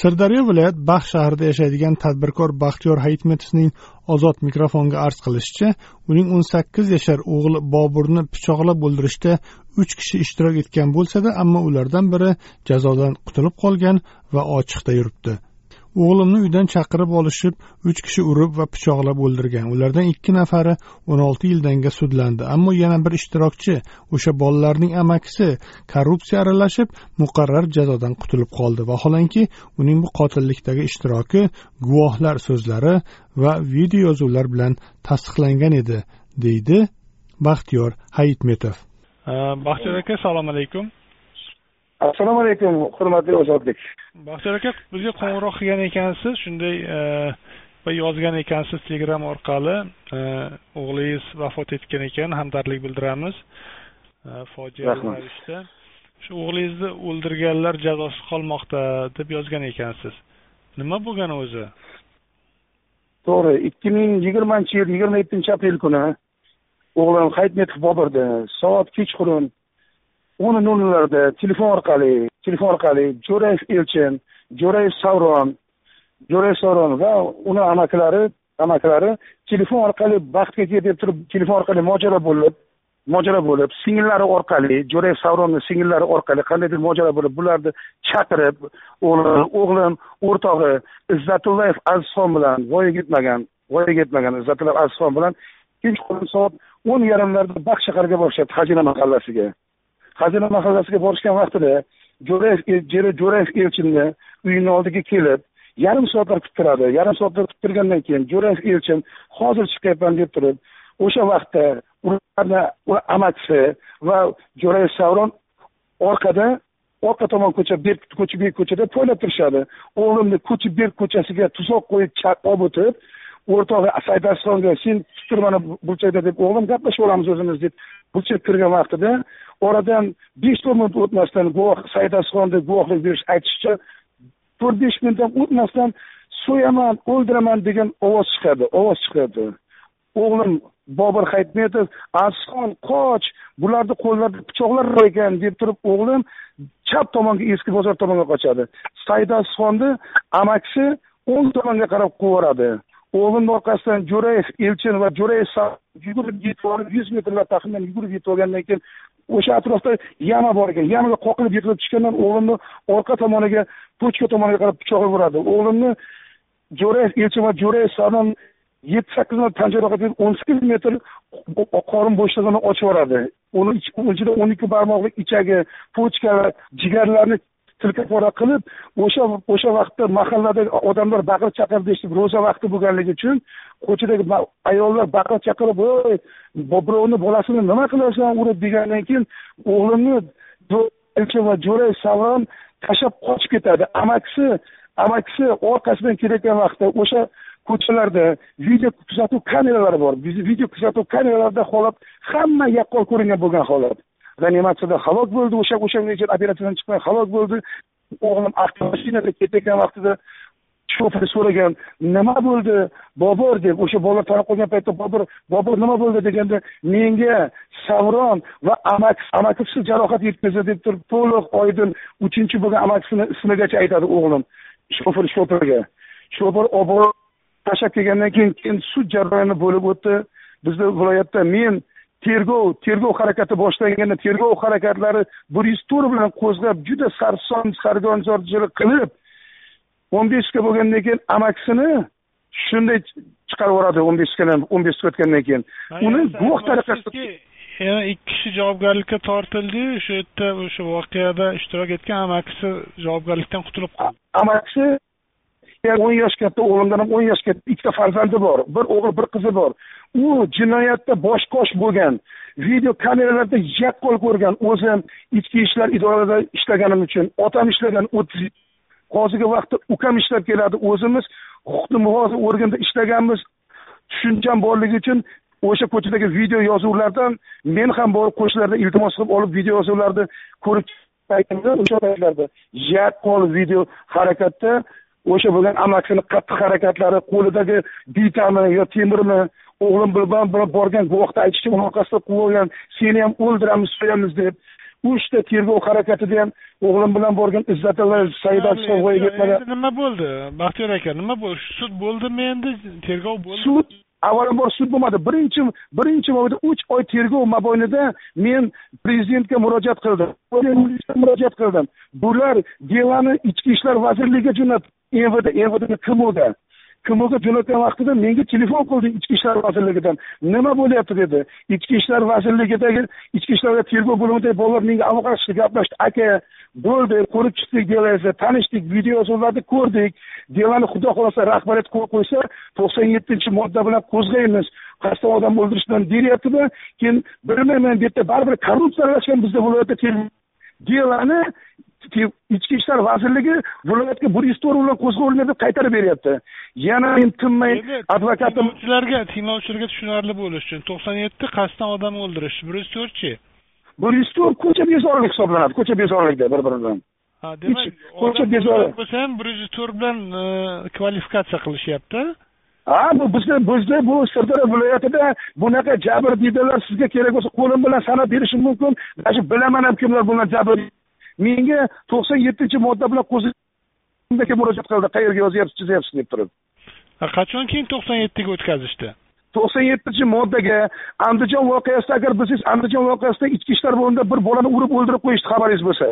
Sirdaryo viloyat baxt shahrida yashaydigan tadbirkor baxtiyor hayitmetovning ozod mikrofonga arz qilishicha uning o'n sakkiz yashar o'g'li boburni pichoqlab o'ldirishda uch kishi ishtirok etgan bo'lsada ammo ulardan biri jazodan qutulib qolgan va ochiqda yuribdi. O'g'limni uydan chaqirib olishib uch kishi urib va pichoqlab o'ldirgan. Ulardan ikki nafari o'n olti yildanga sudlandi. Ammo yana bir ishtirokchi o'sha bolalarning amakisi korrupsiya aralashib muqarrar jazodan qutulib qoldi. Vaholanki uning bu qotillikdagi ishtiroki guvohlar so'zlari va video yozuvlar bilan tasdiqlangan edi deydi baxtiyor hayitmetov. Baxtiyor aka assalomu alaykum. Assalomu alaykum hurmatli ozodbek baxtiyor aka bizga qo'ng'iroq qilgan ekansiz. Shunday va yozgan ekansiz telegram orqali. O'g'lingiz vafot etgan ekan hamdardlik bildiramiz. Fojiali ravishda. Shu o'g'lingizni o'ldirganlar jazosiz qolmoqda deb yozgan ekansiz. Nima bo'lgan o'zi? To'g'ri ikki ming yigirmanchi yil yigirma yettinchi aprel kuni o'g'lim hayitmetov boburda soat kechqurun o'n nollarda telefon orqali telefon orqali jo'rayev elchin jo'rayev savron jo'rayev savron va uni amakilari amakilari telefon orqali baxtga kel deb turib telefon orqali mojaro bo'lib mojaro bo'lib singillari orqali jo'rayev savronni singillari orqali qandaydir mojaro bo'lib bularni chaqirib o'g'lim o'g'lim o'rtog'i izzatullayev azizxon bilan voyaga yetmagan voyaga yetmagan izzatullayev azizxon bilan kechqurun soat o'n yarimlarda baxt shaharga borishadi xazina mahallasiga. Xazina mahallasiga borishgan vaqtida jo'rayev jo'rayev elchinni uyini oldiga kelib yarim soatlar kuttiradi. Yarim soatlar kuttirgandan keyin jo'rayev elchin hozir chiqyapman deb turib o'sha vaqtda ularni amakisi va jo'rayev savron orqada orqa tomon ko'cha berk ko'cha berk ko'chada poylab turishadi. O'g'limni ko'cha berk ko'chasiga tuzoq qo'yib olib o'tib o'rtog'i saidasxonga sen tur mana burchakda deb o'g'lim gaplashib olamiz o'zimiz deb burchak kirgan vaqtida oradan besh to'rt minut o'tmasdan guvoh saidasxonni guvohlik berish aytishicha to'rt besh minutdan o'tmasdan so'yaman o'ldiraman degan ovoz chiqadi ovoz chiqadi. O'g'lim bobur hayitmetov azizxon qoch bularni qo'llarida pichoqlar bor ekan deb turib o'g'lim chap tomonga eski bozor tomonga qochadi. Saidasxonni amakisi o'ng tomonga qarab quvoradi o'g'limni orqasidan jo'rayev elchin va jo'rayev yugurib yetib olib yuz metrlar taxminan yugurib yetib olgandan keyin o'sha atrofda yama bor ekan. Yamaga qoqilib yiqilib tushgandan o'g'limni orqa tomoniga pochka tomoniga qarab pichoq uradi o'g'limni jo'rayev elchin va jo'rayev sadan yetti sakkiz marta tan jarohati yeb o'n sakkiz metr qorin bo'shlig'ini ochib yuboradi. Uni ichida o'n ikki barmoqlik ichagi va jigarlarni tilkapora qilib o'sha o'sha vaqtda mahalladagi odamlar baqir chaqirdi eshitib ro'za vaqti bo'lganligi uchun ko'chadagi ayollar baqir chaqirib voy birovni bolasini nima qilasan? urib degandan keyin o'g'limni va jo'ray savron tashlab qochib ketadi. Amakisi amakisi orqasidan kelayotgan vaqtda o'sha ko'chalarda video kuzatuv kameralari bor. Video kuzatuv kameralarida holat hamma yaqqol ko'ringan bo'lgan holat. Reanimatsiyada halok bo'ldi o'sha o'sha keyin operatsiyadan chiqmay halok bo'ldi o'g'lim avtomashinada ketayotgan vaqtida shofer so'ragan nima bo'ldi bobur deb o'sha bolalar tanib qolgan paytda bobur bobur nima bo'ldi deganda menga savron va amakisi amakisi jarohat yetkazdi deb turib to'liq oydin uchinchi bo'lgan amakisini ismigacha aytadi o'g'lim shofer shoferga shofer olib borib tashlab kelgandan keyin keyin sud jarayoni bo'lib o'tdi bizni viloyatda men tergov tergov harakati boshlanganda tergov harakatlari bir yuz to'rt bilan qo'zg'ab juda sarson sarguzorchilik qilib o'n beshga bo'lgandan keyin amakisini shunday chiqarib yuboradi o'n beshga o'n beshga o'tgandan keyin. Uni guvoh tariqasida yana ikki kishi javobgarlikka tortildiyu o'sha yerda o'sha voqeada ishtirok etgan amakisi javobgarlikdan qutulib qoldi. Amakisi o'n yosh katta o'g'limdan ham o'n yosh katta ikkita farzandi bor bir o'g'il bir qizi bor. U jinoyatda bosh qosh bo'lgan video kameralarda yaqqol ko'rgan o'zim ichki ishlar idorasida ishlaganim uchun otam ishlagan o'ttiz hozirgi vaqtda ukam ishlab keladi o'zimiz huquqni muhofaza organida ishlaganmiz. Tushuncham borligi uchun o'sha ko'chadagi video yozuvlardan men ham borib qo'shnilardan iltimos qilib olib video yozuvlarni ko'rib paytimda o'sha paytlarda yaqqol video harakatda o'sha bo'lgan amakisini qattiq harakatlari qo'lidagi bitami yo temirmi o'g'lim bilan borgan guvohni aytishicha uni orqasida quvib olgan seni ham o'ldiramiz so'yamiz deb uchta tergov harakatida ham o'g'lim bilan borgan endi nima bo'ldi? Baxtiyor aka nima bo'ldi? Sud bo'ldimi endi? Tergov bo'ldi sud avvalambor sud bo'lmadi. Birinchi birinchi uch oy tergov mobaynida men prezidentga murojaat qildim. Murojaat qildim. Bular delani ichki ishlar vazirligiga jo'natdi mvd mvdni kmoga kmoga jo'natgan vaqtida menga telefon qildi ichki ishlar vazirligidan nima bo'lyapti dedi ichki ishlar vazirligidagi ichki ishlar tergov bo'limidagi bolalar menga aloqalashdi gaplashdi aka bo'ldi ko'rib chiqdik delangizni tanishdik video yozuvlarni ko'rdik delani xudo xohlasa rahbariyat qo'l qo'ysa to'qson yettinchi modda bilan qo'zg'aymiz qasddan odam o'ldirish bilan deryaptida keyin bilmayman bu yerda baribir korrupsiya aralashgan bizda viloyatda delani ichki ishlar vazirligi viloyatga bir yuz to'rt bilan qo'zg'olgan deb qaytarib beryapti. Yana men tinmay advokatim tinglovchilarga tinglovchilarga tushunarli bo'lishi uchun to'qson yetti qasddan odam o'ldirish bir yuz to'rtchi bir yuz to'rt ko'cha bezorilik hisoblanadi ko'cha bezorilikda bir biri bilan ha demak ko'cha bezorilik bo'lsa ham bir yuz to'rt bilan e, kvalifikatsiya qilishyapti. Ha bu bizni bizda bu sirdaryo viloyatida bunaqa jabrdiydalar sizga kerak bo'lsa qo'lim bilan sanab berishim mumkin. Даже bilaman ham kimlar bular jabr menga to'qson yettinchi modda bilan qo'zimga murojaat qildi. Qayerga yozyapsiz chizyapsiz deb turib. Qachon keyin to'qson yettiga o'tkazishdi? To'qson yettinchi moddaga andijon voqeasida agar bilsangiz andijon voqeasida ichki ishlar bo'limida bir bolani urib o'ldirib qo'yishdi xabaringiz bo'lsa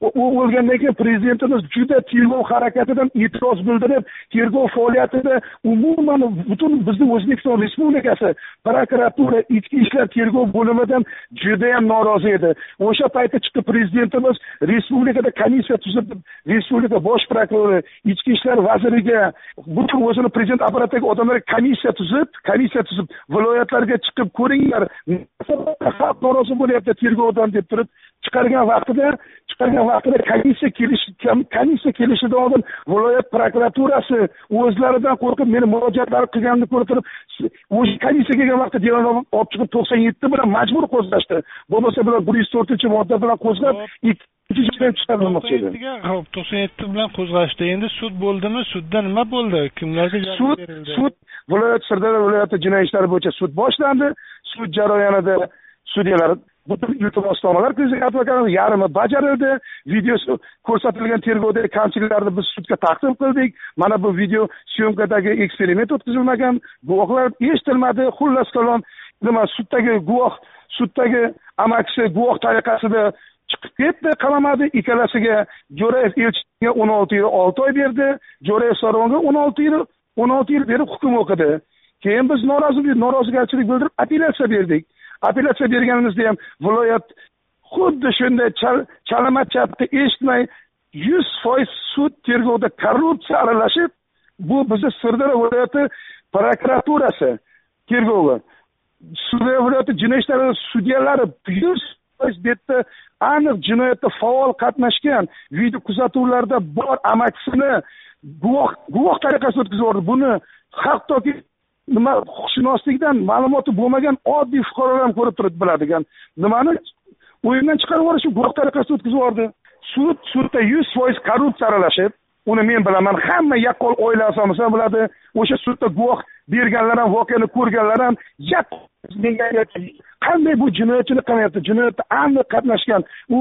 u o'lgandan keyin prezidentimiz juda tergov harakatidan e'tiroz bildirib tergov faoliyatida umuman butun bizni o'zbekiston respublikasi prokuratura ichki ishlar tergov bo'limidan judayam norozi edi. O'sha paytda chiqib prezidentimiz respublikada komissiya tuzib respublika bosh prokurori ichki ishlar vaziriga butun o'zini prezident apparatidagi odamlarga komissiya tuzib komissiya tuzib viloyatlarga chiqib ko'ringlar. Xalq norozi bo'lyapti tergovdan deb turib chiqargan vaqtida chiqargan vaqtida komissiya kelishi komissiya kelishidan oldin viloyat prokuraturasi o'zlaridan qo'rqib meni murojaatlar qilganimni ko'ra turib o'sha komissiya kelgan vaqtda delani olib chiqib to'qson yetti bilan majbur qo'zg'ashdi. Bo'lmasa bular bir yuz to'rtinchi modda bilan qo'zg'ab ho'p. to'qson yetti bilan qo'zg'ashdi. Endi sud bo'ldimi? Sudda nima bo'ldi? Kimlarga sud sud viloyat sirdaryo viloyati jinoyat ishlari bo'yicha sud boshlandi. Sud jarayonida sudyalar butun iltimosnomalar advokatimiz yarmi bajarildi. Videosi ko'rsatilgan tergovdagi kamchiliklarni biz sudga taqdim qildik. Mana bu video syomkadagi eksperiment o'tkazilmagan. Guvohlar eshitilmadi. Xullas kalom nima suddagi guvoh suddagi amakisi guvoh tariqasida chiqib ketdi qaramadi ikkalasiga jo'rayev elchiga o'n olti yil olti oy berdi. Jo'rayev sorovonga o'n olti yil o'n olti yil berib hukm o'qidi. Keyin biz norozilik norozigarchilik bildirib apellyatsiya berdik. Apellyatsiya berganimizda ham viloyat xuddi shunday chalama chapdi eshitmay yuz foiz sud tergovida korrupsiya aralashib bu bizni sirdaryo viloyati prokuraturasi tergovi. Sirdaryo viloyati jinoiy ishlari sudyalari yuz foiz bu yerda aniq jinoyatda faol qatnashgan video kuzatuvlarda bor amakisini guvoh guvoh tariqasida o'tkazib yubordi. Buni hattoki nima huquqshunoslikdan ma'lumoti bo'lmagan oddiy fuqarolar ham ko'rib turib biladigan nimani o'yindan chiqarib yuborish guvoh tariqasida o'tkazib yubordi. Sud sudda yuz foiz korrupsiya aralashib uni men bilaman. Hamma yaqqol oila a'zomiz ham biladi o'sha sudda guvoh berganlar ham voqeani ko'rganlar ham qanday bu jinoyatchilik qilyapti jinoyatda aniq qatnashgan. U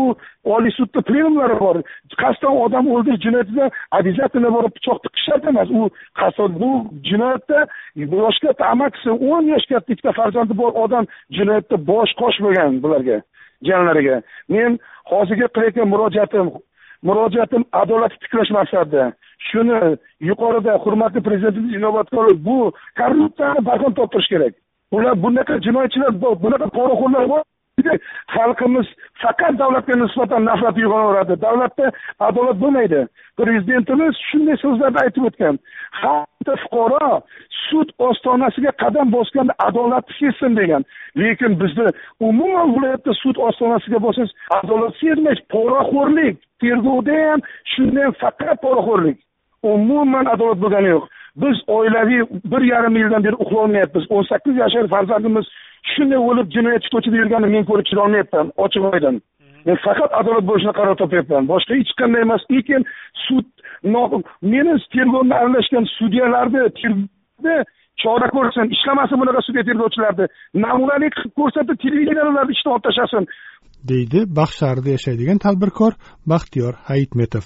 oliy sudda plenumlari bor. Qasddan odam o'ldirish jinoyatida обязательно borib pichoq tiqish shart emas. U qasddan bu jinoyatda yoshi katta amakisi o'n yosh katta ikkita farzandi bor odam jinoyatda bosh qosh bo'lgan bularga jiyanlariga men hozirgi qilayotgan murojaatim murojaatim adolatni tiklash maqsadida. Shuni yuqorida hurmatli prezidentimiz inobatga olib bu korrupsiyani barham toptirish kerak. Ular bunaqa jinoyatchilar bor bunaqa poraxo'rlar bor. Xalqimiz faqat davlatga nisbatan nafrat uyg'onaveradi davlatda adolat bo'lmaydi. Prezidentimiz shunday so'zlarni aytib o'tgan. Har bitta fuqaro sud ostonasiga qadam bosganda adolatni sezsin degan. Lekin bizni umuman viloyatda sud ostonasiga borsangiz adolat sezmaysiz. Poraxo'rlik tergovda ham shunda ham faqat poraxo'rlik. Umuman adolat bo'lgani yo'q. Biz oilaviy bir yarim yildan beri uxlolmayapmiz o'n sakkiz yashar farzandimiz shunday o'lib jinoyatchi ko'chada yurganini men ko'rib chidolmayapman ochiq oydin men faqat adolat bo'lishini qaror topyapman. Boshqa hech qanday emas lekin sud meni tergovni aralashgan sudyalarni chora ko'rsin ishlamasin bunaqa sudya tergovchilarni namunali qilib ko'rsatib televideniyalarni ishdan olib tashlasin. Deydi shahrida yashaydigan tadbirkor baxtiyor hayitmetov